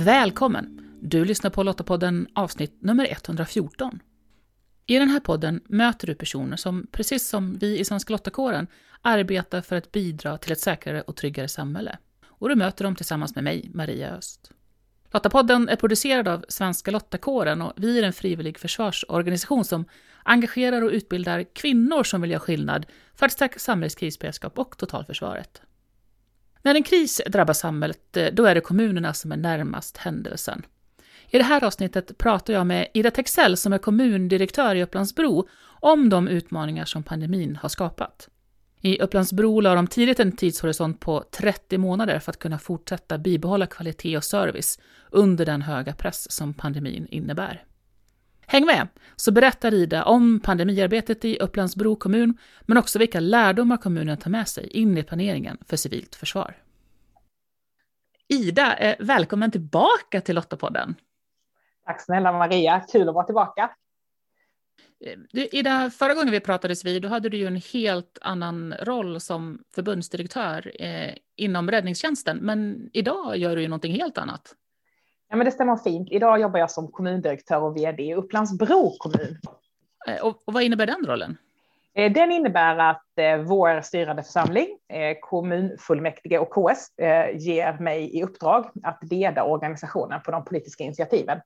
Välkommen! Du lyssnar på Lottapodden avsnitt nummer 114. I den här podden möter du personer som, precis som vi i Svenska Lottakåren, arbetar för att bidra till ett säkrare och tryggare samhälle. Och du möter dem tillsammans med mig, Maria Öst. Lottapodden är producerad av Svenska Lottakåren och vi är en frivillig försvarsorganisation som engagerar och utbildar kvinnor som vill göra skillnad för att stärka samhällets krisberedskap och totalförsvaret. När en kris drabbar samhället, eh, då är det kommunerna som är närmast händelsen. I det här avsnittet pratar jag med Ida Texell som är kommundirektör i Upplandsbro om de utmaningar som pandemin har skapat. I Upplandsbro la de tidigt en tidshorisont på 30 månader för att kunna fortsätta bibehålla kvalitet och service under den höga press som pandemin innebär. Häng med, så berättar Ida om pandemiarbetet i Upplandsbro kommun, men också vilka lärdomar kommunen tar med sig in i planeringen för civilt försvar. Ida, eh, välkommen tillbaka till Lottapodden. Tack snälla Maria, kul att vara tillbaka. Eh, du, Ida, förra gången vi pratades vid, då hade du ju en helt annan roll som förbundsdirektör eh, inom räddningstjänsten, men idag gör du ju någonting helt annat. Ja, men det stämmer fint. Idag jobbar jag som kommundirektör och vd i Upplandsbro kommun. Eh, och, och vad innebär den rollen? Eh, den innebär att eh, vår styrande församling, kommunfullmäktige och KS, ger mig i uppdrag att leda organisationen på de politiska initiativen.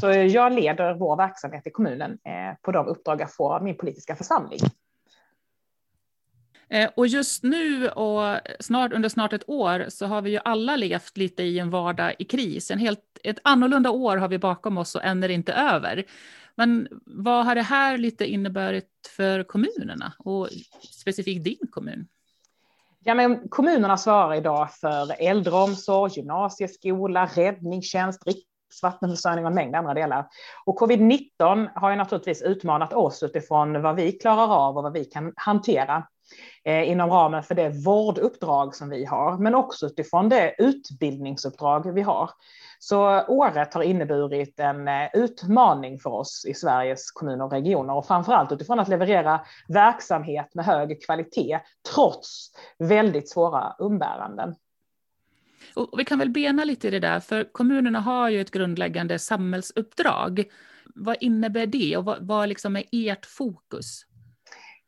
Så jag leder vår verksamhet i kommunen på de uppdrag jag får av min politiska församling. Eh, och just nu och snart, under snart ett år så har vi ju alla levt lite i en vardag i kris. En helt, ett annorlunda år har vi bakom oss och än är det inte över. Men vad har det här lite inneburit för kommunerna och specifikt din kommun? Ja, men kommunerna svarar idag för äldreomsorg, gymnasieskola, räddningstjänst, dricksvattenförsörjning och en mängd andra delar. Och covid-19 har ju naturligtvis utmanat oss utifrån vad vi klarar av och vad vi kan hantera. Eh, inom ramen för det vårduppdrag som vi har, men också utifrån det utbildningsuppdrag vi har. Så året har inneburit en eh, utmaning för oss i Sveriges kommuner och regioner och framförallt utifrån att leverera verksamhet med hög kvalitet trots väldigt svåra umbäranden. Och vi kan väl bena lite i det där, för kommunerna har ju ett grundläggande samhällsuppdrag. Vad innebär det och vad, vad liksom är ert fokus?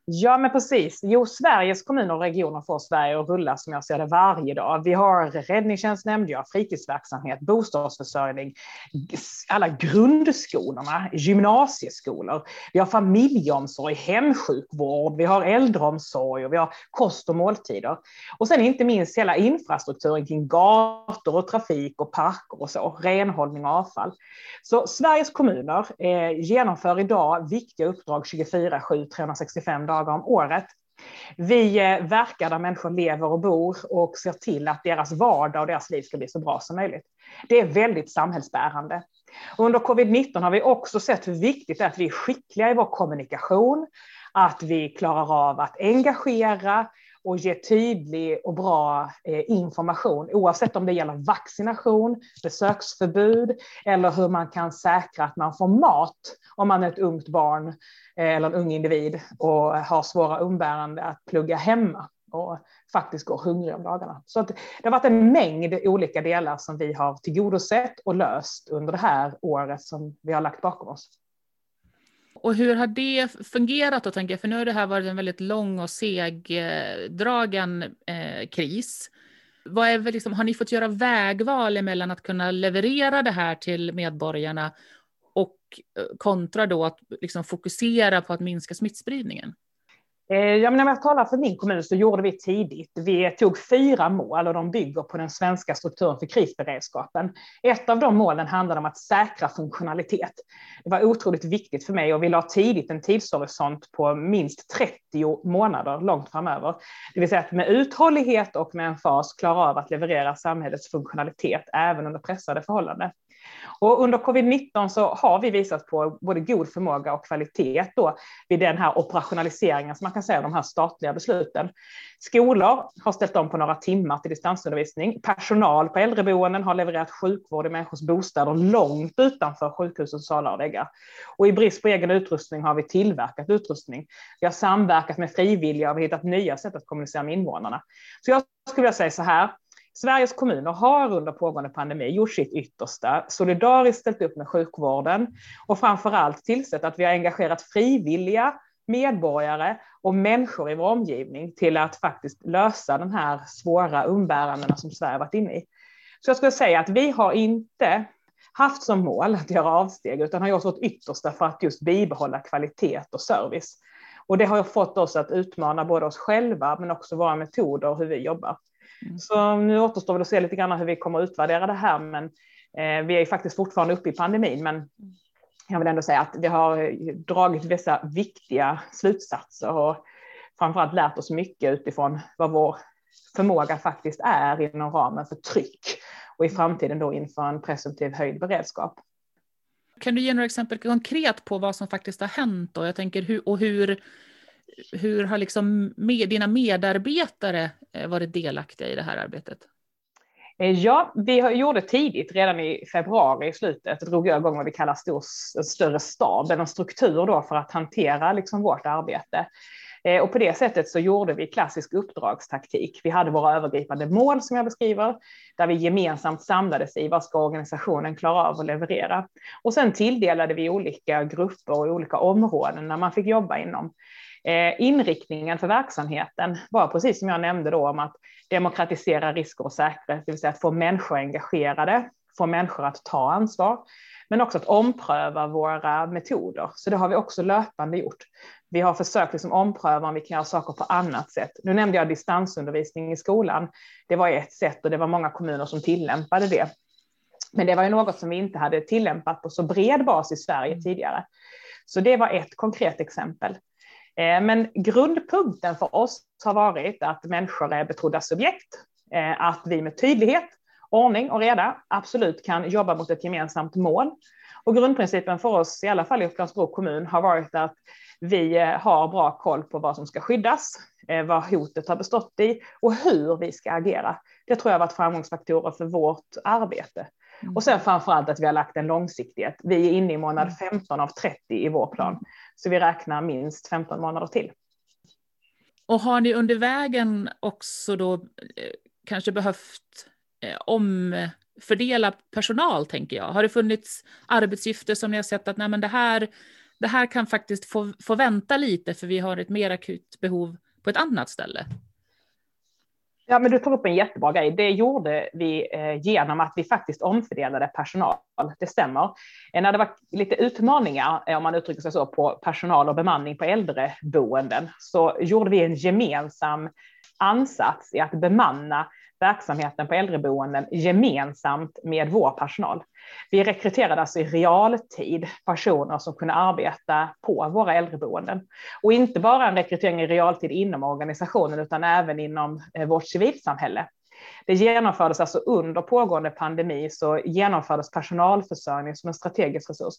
Ja, men precis. Jo, Sveriges kommuner och regioner får Sverige att rulla som jag ser det varje dag. Vi har räddningstjänstnämnd, vi har fritidsverksamhet, bostadsförsörjning, alla grundskolorna, gymnasieskolor. Vi har familjeomsorg, hemsjukvård, vi har äldreomsorg och vi har kost och måltider. Och sen inte minst hela infrastrukturen kring gator och trafik och parker och så, renhållning och avfall. Så Sveriges kommuner eh, genomför idag viktiga uppdrag 24-7, 365 dagar om året. Vi eh, verkar där människor lever och bor och ser till att deras vardag och deras liv ska bli så bra som möjligt. Det är väldigt samhällsbärande. Och under covid-19 har vi också sett hur viktigt det är att vi är skickliga i vår kommunikation, att vi klarar av att engagera och ge tydlig och bra eh, information oavsett om det gäller vaccination, besöksförbud eller hur man kan säkra att man får mat om man är ett ungt barn eh, eller en ung individ och har svåra umbärande att plugga hemma och faktiskt går hungrig om dagarna. Så att det har varit en mängd olika delar som vi har tillgodosett och löst under det här året som vi har lagt bakom oss. Och hur har det fungerat då, tänker jag? För nu har det här varit en väldigt lång och segdragen eh, eh, kris. Vad är liksom, har ni fått göra vägval mellan att kunna leverera det här till medborgarna och eh, kontra då att liksom fokusera på att minska smittspridningen? Eh, ja, men när jag talar för min kommun så gjorde vi tidigt. Vi tog fyra mål och de bygger på den svenska strukturen för krisberedskapen. Ett av de målen handlade om att säkra funktionalitet. Det var otroligt viktigt för mig och vi la tidigt en tidshorisont på minst 30 månader långt framöver. Det vill säga att med uthållighet och med en fas klara av att leverera samhällets funktionalitet även under pressade förhållanden. Och under covid-19 så har vi visat på både god förmåga och kvalitet då vid den här operationaliseringen som man kan säga de här statliga besluten. Skolor har ställt om på några timmar till distansundervisning. Personal på äldreboenden har levererat sjukvård i människors bostäder långt utanför sjukhusens salar och väggar. Och i brist på egen utrustning har vi tillverkat utrustning. Vi har samverkat med frivilliga och vi har hittat nya sätt att kommunicera med invånarna. Så jag skulle vilja säga så här, Sveriges kommuner har under pågående pandemi gjort sitt yttersta, solidariskt ställt upp med sjukvården och framför allt tillsett att vi har engagerat frivilliga medborgare och människor i vår omgivning till att faktiskt lösa de här svåra umbärandena som Sverige varit inne i. Så jag skulle säga att vi har inte haft som mål att göra avsteg, utan har gjort vårt yttersta för att just bibehålla kvalitet och service. Och det har fått oss att utmana både oss själva, men också våra metoder och hur vi jobbar. Mm. Så nu återstår det att se lite grann hur vi kommer att utvärdera det här, men eh, vi är faktiskt fortfarande uppe i pandemin, men jag vill ändå säga att vi har dragit vissa viktiga slutsatser och framförallt lärt oss mycket utifrån vad vår förmåga faktiskt är inom ramen för tryck och i framtiden då inför en presumtiv höjd beredskap. Kan du ge några exempel konkret på vad som faktiskt har hänt då? Jag tänker hur, och hur, hur har liksom med, dina medarbetare eh, varit delaktiga i det här arbetet? Eh, ja, vi gjorde tidigt, redan i februari i slutet, drog jag igång vad vi kallar stor, större stab, en struktur då för att hantera liksom vårt arbete. Eh, och på det sättet så gjorde vi klassisk uppdragstaktik. Vi hade våra övergripande mål som jag beskriver, där vi gemensamt samlades i vad ska organisationen klara av att leverera. Och sen tilldelade vi olika grupper och olika områden när man fick jobba inom. Eh, inriktningen för verksamheten var precis som jag nämnde då om att demokratisera risker och säkerhet, det vill säga att få människor engagerade, få människor att ta ansvar, men också att ompröva våra metoder. Så det har vi också löpande gjort. Vi har försökt liksom ompröva om vi kan göra saker på annat sätt. Nu nämnde jag distansundervisning i skolan. Det var ett sätt och det var många kommuner som tillämpade det. Men det var ju något som vi inte hade tillämpat på så bred bas i Sverige tidigare. Så det var ett konkret exempel. Eh, men grundpunkten för oss har varit att människor är betrodda subjekt, eh, att vi med tydlighet, ordning och reda absolut kan jobba mot ett gemensamt mål. Och grundprincipen för oss, i alla fall i Upplands-Bro kommun, har varit att vi eh, har bra koll på vad som ska skyddas, vad hotet har bestått i och hur vi ska agera. Det tror jag har varit framgångsfaktorer för vårt arbete. Mm. Och sen framför allt att vi har lagt en långsiktighet. Vi är inne i månad 15 mm. av 30 i vår plan, så vi räknar minst 15 månader till. Och har ni under vägen också då eh, kanske behövt eh, omfördela personal, tänker jag? Har det funnits arbetsuppgifter som ni har sett att nej, men det, här, det här kan faktiskt få, få vänta lite för vi har ett mer akut behov på ett annat ställe? Ja, men du tog upp en jättebra grej. Det gjorde vi eh, genom att vi faktiskt omfördelade personal. Det stämmer. Eh, när det var lite utmaningar, eh, om man uttrycker sig så, på personal och bemanning på äldreboenden så gjorde vi en gemensam ansats i att bemanna verksamheten på äldreboenden gemensamt med vår personal. Vi rekryterade alltså i realtid personer som kunde arbeta på våra äldreboenden. Och inte bara en rekrytering i realtid inom organisationen utan även inom eh, vårt civilsamhälle. Det genomfördes alltså under pågående pandemi så genomfördes personalförsörjning som en strategisk resurs.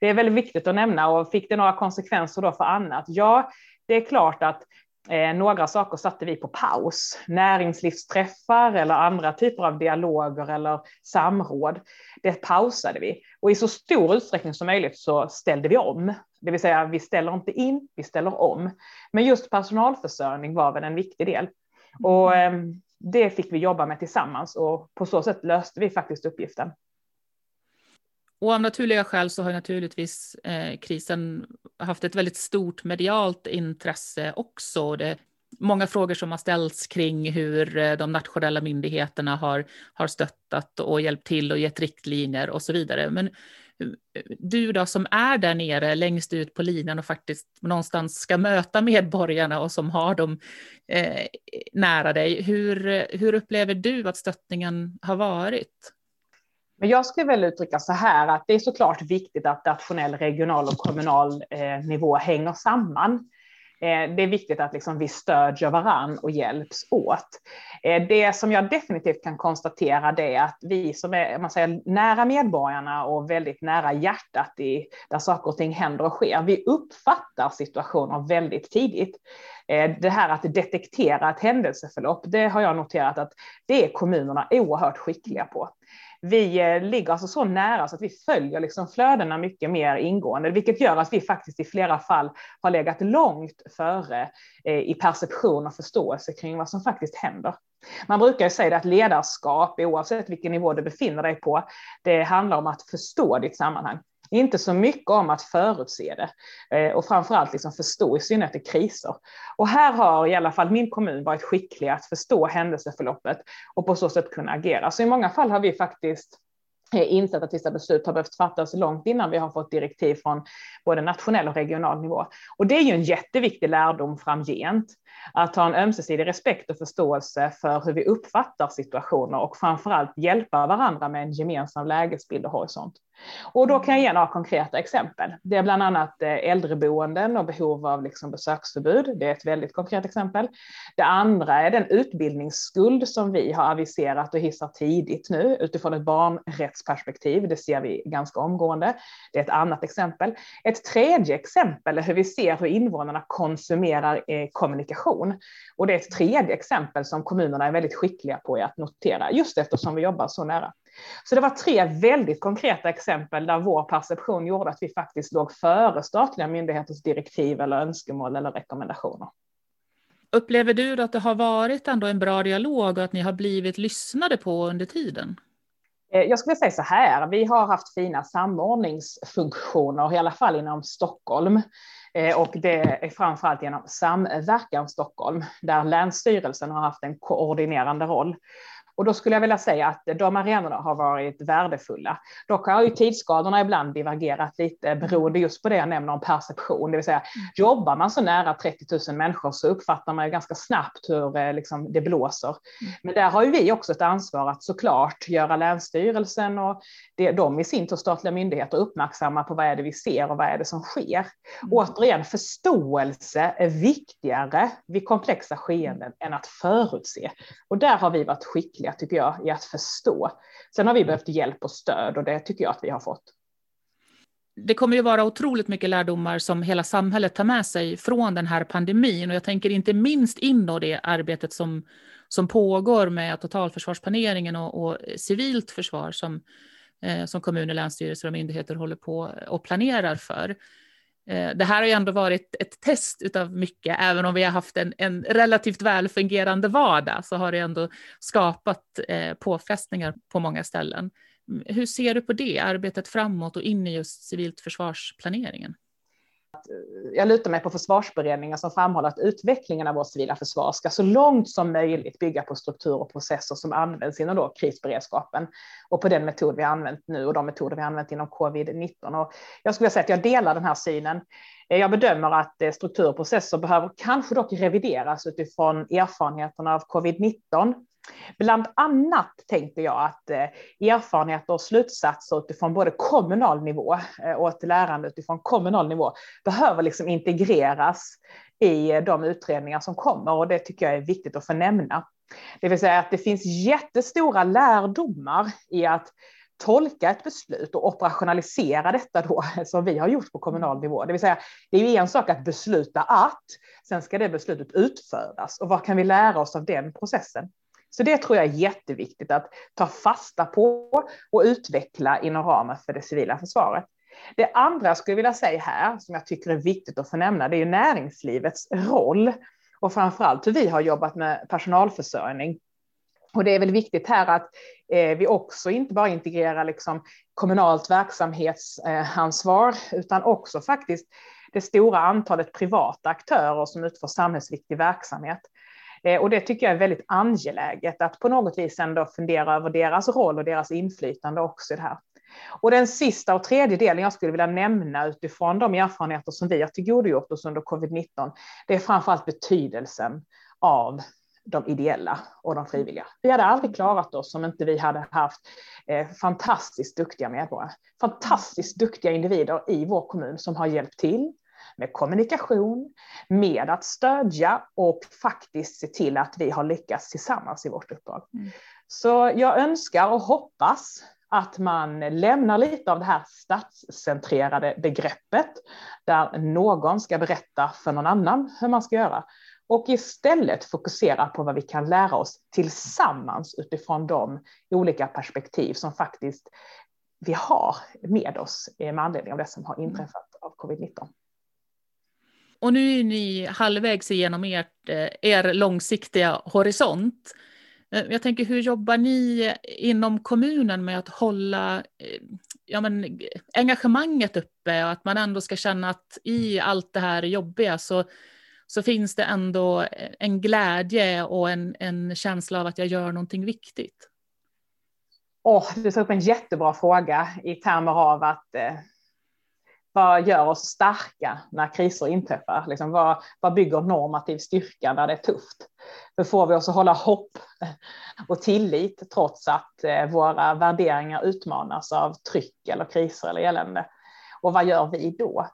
Det är väldigt viktigt att nämna och fick det några konsekvenser då för annat? Ja, det är klart att Eh, några saker satte vi på paus. Näringslivsträffar eller andra typer av dialoger eller samråd. Det pausade vi. Och i så stor utsträckning som möjligt så ställde vi om. Det vill säga vi ställer inte in, vi ställer om. Men just personalförsörjning var väl en viktig del. Och eh, det fick vi jobba med tillsammans och på så sätt löste vi faktiskt uppgiften. Och av naturliga skäl så har naturligtvis eh, krisen haft ett väldigt stort medialt intresse också. Det, många frågor som har ställts kring hur eh, de nationella myndigheterna har, har stöttat och hjälpt till och gett riktlinjer och så vidare. Men eh, du då som är där nere längst ut på linan och faktiskt någonstans ska möta medborgarna och som har dem eh, nära dig, hur, hur upplever du att stöttningen har varit? Men jag skulle väl uttrycka så här att det är såklart viktigt att nationell, regional och kommunal eh, nivå hänger samman. Eh, det är viktigt att liksom vi stödjer varann och hjälps åt. Eh, det som jag definitivt kan konstatera det är att vi som är man säger, nära medborgarna och väldigt nära hjärtat i, där saker och ting händer och sker, vi uppfattar situationer väldigt tidigt. Eh, det här att detektera ett händelseförlopp, det har jag noterat att det är kommunerna oerhört skickliga på vi eh, ligger alltså så nära så att vi följer liksom flödena mycket mer ingående, vilket gör att vi faktiskt i flera fall har legat långt före eh, i perception och förståelse kring vad som faktiskt händer. Man brukar ju säga att ledarskap, oavsett vilken nivå du befinner dig på, det handlar om att förstå ditt sammanhang. Inte så mycket om att förutse det eh, och framförallt liksom förstå i synnerhet i kriser. Och här har i alla fall min kommun varit skicklig att förstå händelseförloppet och på så sätt kunna agera. Så i många fall har vi faktiskt Eh, insett att vissa beslut har behövt fattas långt innan vi har fått direktiv från både nationell och regional nivå. Och det är ju en jätteviktig lärdom framgent att ha en ömsesidig respekt och förståelse för hur vi uppfattar situationer och framförallt hjälpa varandra med en gemensam lägesbild och horisont. Och då kan jag ge några konkreta exempel. Det är bland annat eh, äldreboenden och behov av liksom besöksförbud. Det är ett väldigt konkret exempel. Det andra är den utbildningsskuld som vi har aviserat och hissar tidigt nu utifrån ett perspektiv. Det ser vi ganska omgående. Det är ett annat exempel. Ett tredje exempel är hur vi ser hur invånarna konsumerar eh, kommunikation. Och det är ett tredje exempel som kommunerna är väldigt skickliga på att notera, just eftersom vi jobbar så nära. Så det var tre väldigt konkreta exempel där vår perception gjorde att vi faktiskt låg före statliga myndigheters direktiv eller önskemål eller rekommendationer. Upplever du att det har varit ändå en bra dialog och att ni har blivit lyssnade på under tiden? Eh, jag skulle säga så här, vi har haft fina samordningsfunktioner, i alla fall inom Stockholm. Eh, och det är framförallt genom Samverkan Stockholm, där Länsstyrelsen har haft en koordinerande roll. Och då skulle jag vilja säga att de arenorna har varit värdefulla. Dock har ju tidsskadorna ibland divergerat lite beroende just på det jag nämner om perception, det vill säga mm. jobbar man så nära 30 000 människor så uppfattar man ju ganska snabbt hur eh, liksom, det blåser. Mm. Men där har ju vi också ett ansvar att såklart göra Länsstyrelsen och det, de i sin tur statliga myndigheter uppmärksamma på vad är det vi ser och vad är det som sker. Mm. Återigen, förståelse är viktigare vid komplexa skeenden än att förutse. Och där har vi varit skickliga skickliga, tycker jag, i att förstå. Sen har vi behövt hjälp och stöd och det tycker jag att vi har fått. Det kommer ju vara otroligt mycket lärdomar som hela samhället tar med sig från den här pandemin och jag tänker inte minst in då det arbetet som, som pågår med totalförsvarsplaneringen och, och civilt försvar som, eh, som kommuner, länsstyrelser och myndigheter håller på och planerar för. Eh, det här har ju ändå varit ett test av mycket, även om vi har haft en, en relativt välfungerande vardag så har det ändå skapat eh, påfrestningar på många ställen. Hur ser du på det, arbetet framåt och in i just civilt försvarsplaneringen? Eh, jag lutar mig på försvarsberedningen som framhåller att utvecklingen av vårt civila försvar ska så långt som möjligt bygga på strukturer och processer som används inom då krisberedskapen och på den metod vi använt nu och de metoder vi använt inom covid-19. Och jag skulle säga att jag delar den här synen. Eh, jag bedömer att eh, strukturprocesser behöver kanske dock revideras utifrån erfarenheterna av covid-19 Bland annat tänkte jag att eh, erfarenheter och slutsatser utifrån både kommunal nivå eh, och ett lärande utifrån kommunal nivå behöver liksom integreras i eh, de utredningar som kommer och det tycker jag är viktigt att få nämna. Det vill säga att det finns jättestora lärdomar i att tolka ett beslut och operationalisera detta då, som vi har gjort på kommunal nivå. Det vill säga, det är ju en sak att besluta att, sen ska det beslutet utföras. Och vad kan vi lära oss av den processen? Så det tror jag är jätteviktigt att ta fasta på och utveckla inom ramen för det civila försvaret. Det andra jag skulle vilja säga här, som jag tycker är viktigt att få nämna, det är ju näringslivets roll och framförallt hur vi har jobbat med personalförsörjning. Och det är väl viktigt här att eh, vi också inte bara integrerar liksom kommunalt verksamhetsansvar, utan också faktiskt det stora antalet privata aktörer som utför samhällsviktig verksamhet. Eh, och det tycker jag är väldigt angeläget att på något vis ändå fundera över deras roll och deras inflytande också i det här. Och den sista och tredje delen jag skulle vilja nämna utifrån de erfarenheter som vi har tillgodogjort oss under covid-19, det är framförallt betydelsen av de ideella och de frivilliga. Vi hade aldrig klarat oss om inte vi hade haft eh, fantastiskt duktiga medborgare, fantastiskt duktiga individer i vår kommun som har hjälpt till, med kommunikation, med att stödja och faktiskt se till att vi har lyckats tillsammans i vårt uppdrag. Mm. Så jag önskar och hoppas att man lämnar lite av det här statscentrerade begreppet där någon ska berätta för någon annan hur man ska göra och istället fokusera på vad vi kan lära oss tillsammans utifrån de olika perspektiv som faktiskt vi har med oss med anledning av det som har inträffat av covid-19. Och nu är ni halvvägs igenom ert, eh, er långsiktiga horisont. Eh, jag tänker, hur jobbar ni eh, inom kommunen med att hålla ja, men, engagemanget uppe och att man ändå ska känna att i allt det här jobbiga så, så finns det ändå en glädje och en, en känsla av att jag gör någonting viktigt? Oh, du tar upp en jättebra fråga i termer av att eh, vad gör oss starka när kriser inträffar? Liksom, vad, vad bygger normativ styrka när det är tufft? Hur får vi oss att hålla hopp och tillit trots att eh, våra värderingar utmanas av tryck eller kriser eller elände? Och vad gör vi då?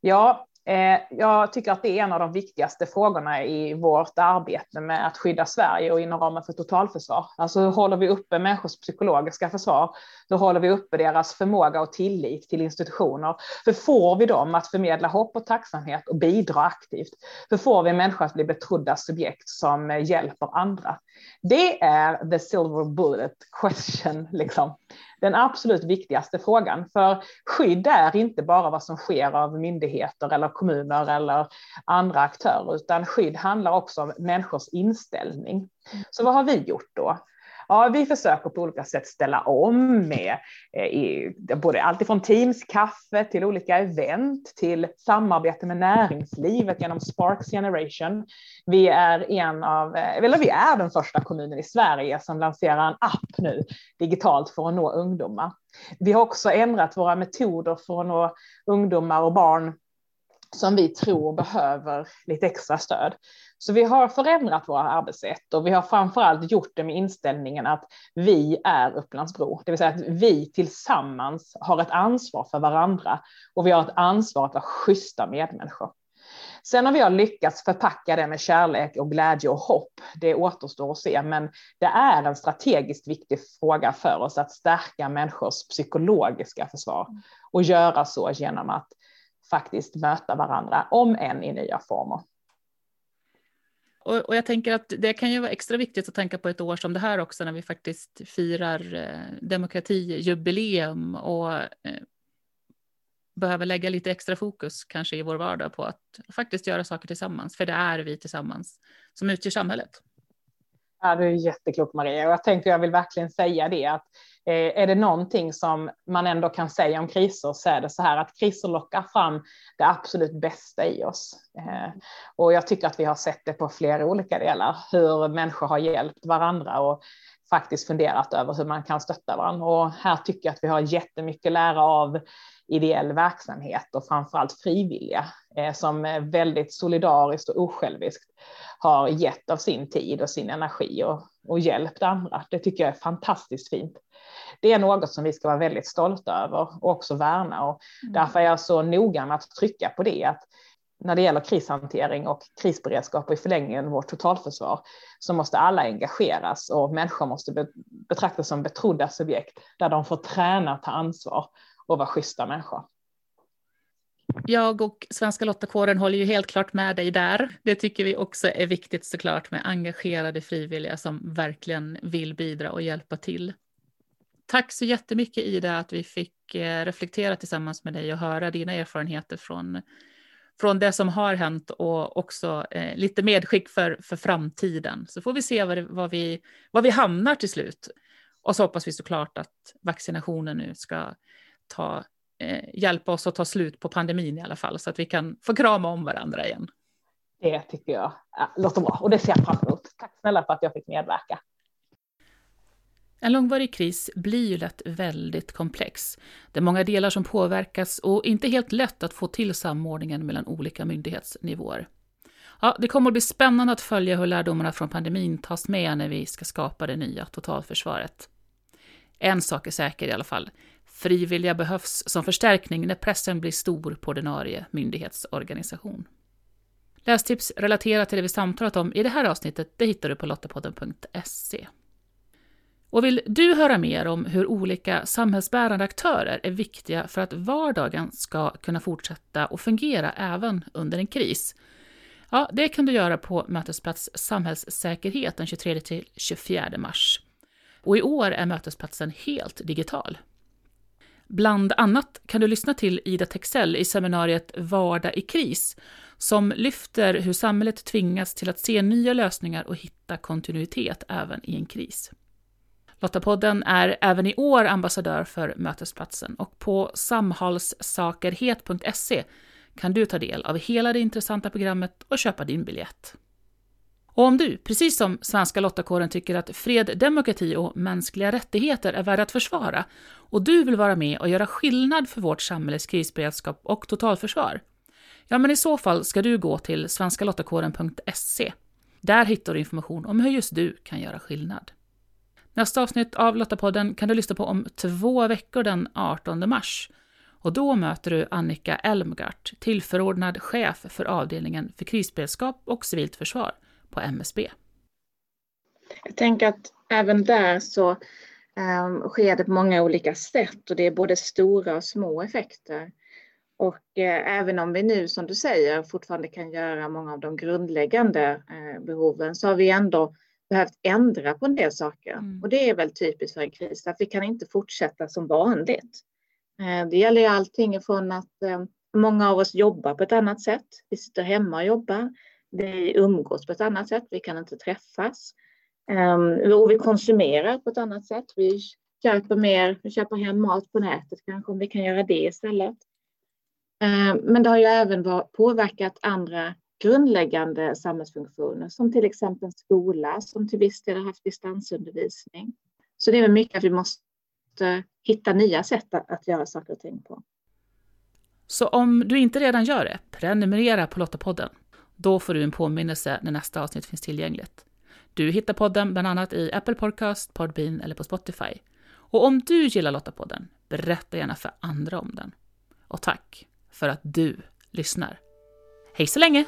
Ja, Eh, jag tycker att det är en av de viktigaste frågorna i vårt arbete med att skydda Sverige och inom ramen för totalförsvar. Alltså hur håller vi uppe människors psykologiska försvar? Hur håller vi uppe deras förmåga och tillit till institutioner? Hur får vi dem att förmedla hopp och tacksamhet och bidra aktivt? Hur får vi människor att bli betrodda subjekt som hjälper andra? Det är the silver bullet question, liksom den absolut viktigaste frågan. För skydd är inte bara vad som sker av myndigheter eller kommuner eller andra aktörer, utan skydd handlar också om människors inställning. Så vad har vi gjort då? Ja, vi försöker på olika sätt ställa om med eh, i, både alltifrån Teams-kaffe till olika event till samarbete med näringslivet genom Sparks Generation. Vi är en av, eh, eller vi är den första kommunen i Sverige som lanserar en app nu digitalt för att nå ungdomar. Vi har också ändrat våra metoder för att nå ungdomar och barn som vi tror behöver lite extra stöd. Så vi har förändrat våra arbetssätt och vi har framförallt gjort det med inställningen att vi är Upplandsbro, det vill säga att vi tillsammans har ett ansvar för varandra och vi har ett ansvar att vara schyssta medmänniskor. Sen om vi har lyckats förpacka det med kärlek och glädje och hopp, det återstår att se, men det är en strategiskt viktig fråga för oss att stärka människors psykologiska försvar och göra så genom att faktiskt möta varandra, om än i nya former. Och, och, jag tänker att det kan ju vara extra viktigt att tänka på ett år som det här också när vi faktiskt firar eh, demokratijubileum och eh, behöver lägga lite extra fokus kanske i vår vardag på att faktiskt göra saker tillsammans, för det är vi tillsammans som utgör samhället. Ja, du är jätteklok Maria och jag tänkte jag vill verkligen säga det att eh, är det någonting som man ändå kan säga om kriser så är det så här att kriser lockar fram det absolut bästa i oss. Eh, och jag tycker att vi har sett det på flera olika delar, hur människor har hjälpt varandra och faktiskt funderat över hur man kan stötta varandra. Och här tycker jag att vi har jättemycket att lära av ideell verksamhet och framförallt frivilliga eh, som väldigt solidariskt och osjälviskt har gett av sin tid och sin energi och, och hjälpt andra. Det tycker jag är fantastiskt fint. Det är något som vi ska vara väldigt stolta över och också värna och mm. därför är jag så noga med att trycka på det att när det gäller krishantering och krisberedskap och i förlängningen vårt totalförsvar så måste alla engageras och människor måste betraktas som betrodda subjekt där de får träna, ta ansvar och vara schyssta människor. Jag och Svenska Lottakåren håller ju helt klart med dig där. Det tycker vi också är viktigt såklart med engagerade frivilliga som verkligen vill bidra och hjälpa till. Tack så jättemycket Ida att vi fick eh, reflektera tillsammans med dig och höra dina erfarenheter från, från det som har hänt och också eh, lite medskick för, för framtiden. Så får vi se var, det, var, vi, var vi hamnar till slut. Och så hoppas vi såklart att vaccinationen nu ska ta, eh, hjälpa oss att ta slut på pandemin i alla fall, så att vi kan få krama om varandra igen. Det tycker jag låter bra och det ser jag fram emot. Tack snälla för att jag fick medverka. En långvarig kris blir ju lätt väldigt komplex. Det är många delar som påverkas och inte helt lätt att få till samordningen mellan olika myndighetsnivåer. Ja, det kommer att bli spännande att följa hur lärdomarna från pandemin tas med när vi ska skapa det nya totalförsvaret. En sak är säker i alla fall. Frivilliga behövs som förstärkning när pressen blir stor på ordinarie myndighetsorganisation. Lästips relaterat till det vi samtalat om i det här avsnittet det hittar du på lottapodden.se. Och vill du höra mer om hur olika samhällsbärande aktörer är viktiga för att vardagen ska kunna fortsätta och fungera även under en kris? Ja, det kan du göra på Mötesplats Samhällssäkerhet den 23-24 mars. Och i år är mötesplatsen helt digital. Bland annat kan du lyssna till Ida Texell i seminariet Vardag i kris, som lyfter hur samhället tvingas till att se nya lösningar och hitta kontinuitet även i en kris. Lottapodden är även i år ambassadör för Mötesplatsen och på samhallssakerhet.se kan du ta del av hela det intressanta programmet och köpa din biljett. Och om du, precis som svenska lottakåren, tycker att fred, demokrati och mänskliga rättigheter är värda att försvara och du vill vara med och göra skillnad för vårt samhälles krisberedskap och totalförsvar, ja men i så fall ska du gå till svenskalottakåren.se. Där hittar du information om hur just du kan göra skillnad. Nästa avsnitt av Lottapodden kan du lyssna på om två veckor den 18 mars. Och då möter du Annika Elmgart, tillförordnad chef för avdelningen för krisberedskap och civilt försvar på MSB. Jag tänker att även där så um, sker det på många olika sätt och det är både stora och små effekter. Och eh, även om vi nu, som du säger, fortfarande kan göra många av de grundläggande eh, behoven så har vi ändå behövt ändra på en del saker. Mm. Och det är väl typiskt för en kris, att vi kan inte fortsätta som vanligt. Eh, det gäller ju allting ifrån att eh, många av oss jobbar på ett annat sätt. Vi sitter hemma och jobbar. Vi umgås på ett annat sätt. Vi kan inte träffas. Ehm, och vi konsumerar på ett annat sätt. Vi köper mer, vi köper hem mat på nätet kanske om vi kan göra det istället. Ehm, men det har ju även påverkat andra grundläggande samhällsfunktioner som till exempel en skola som till viss del har haft distansundervisning. Så det är väl mycket att vi måste hitta nya sätt att göra saker och ting på. Så om du inte redan gör det, prenumerera på Lottapodden. Då får du en påminnelse när nästa avsnitt finns tillgängligt. Du hittar podden bland annat i Apple Podcast, Podbean eller på Spotify. Och om du gillar Lottapodden, berätta gärna för andra om den. Och tack för att du lyssnar. Hej så länge!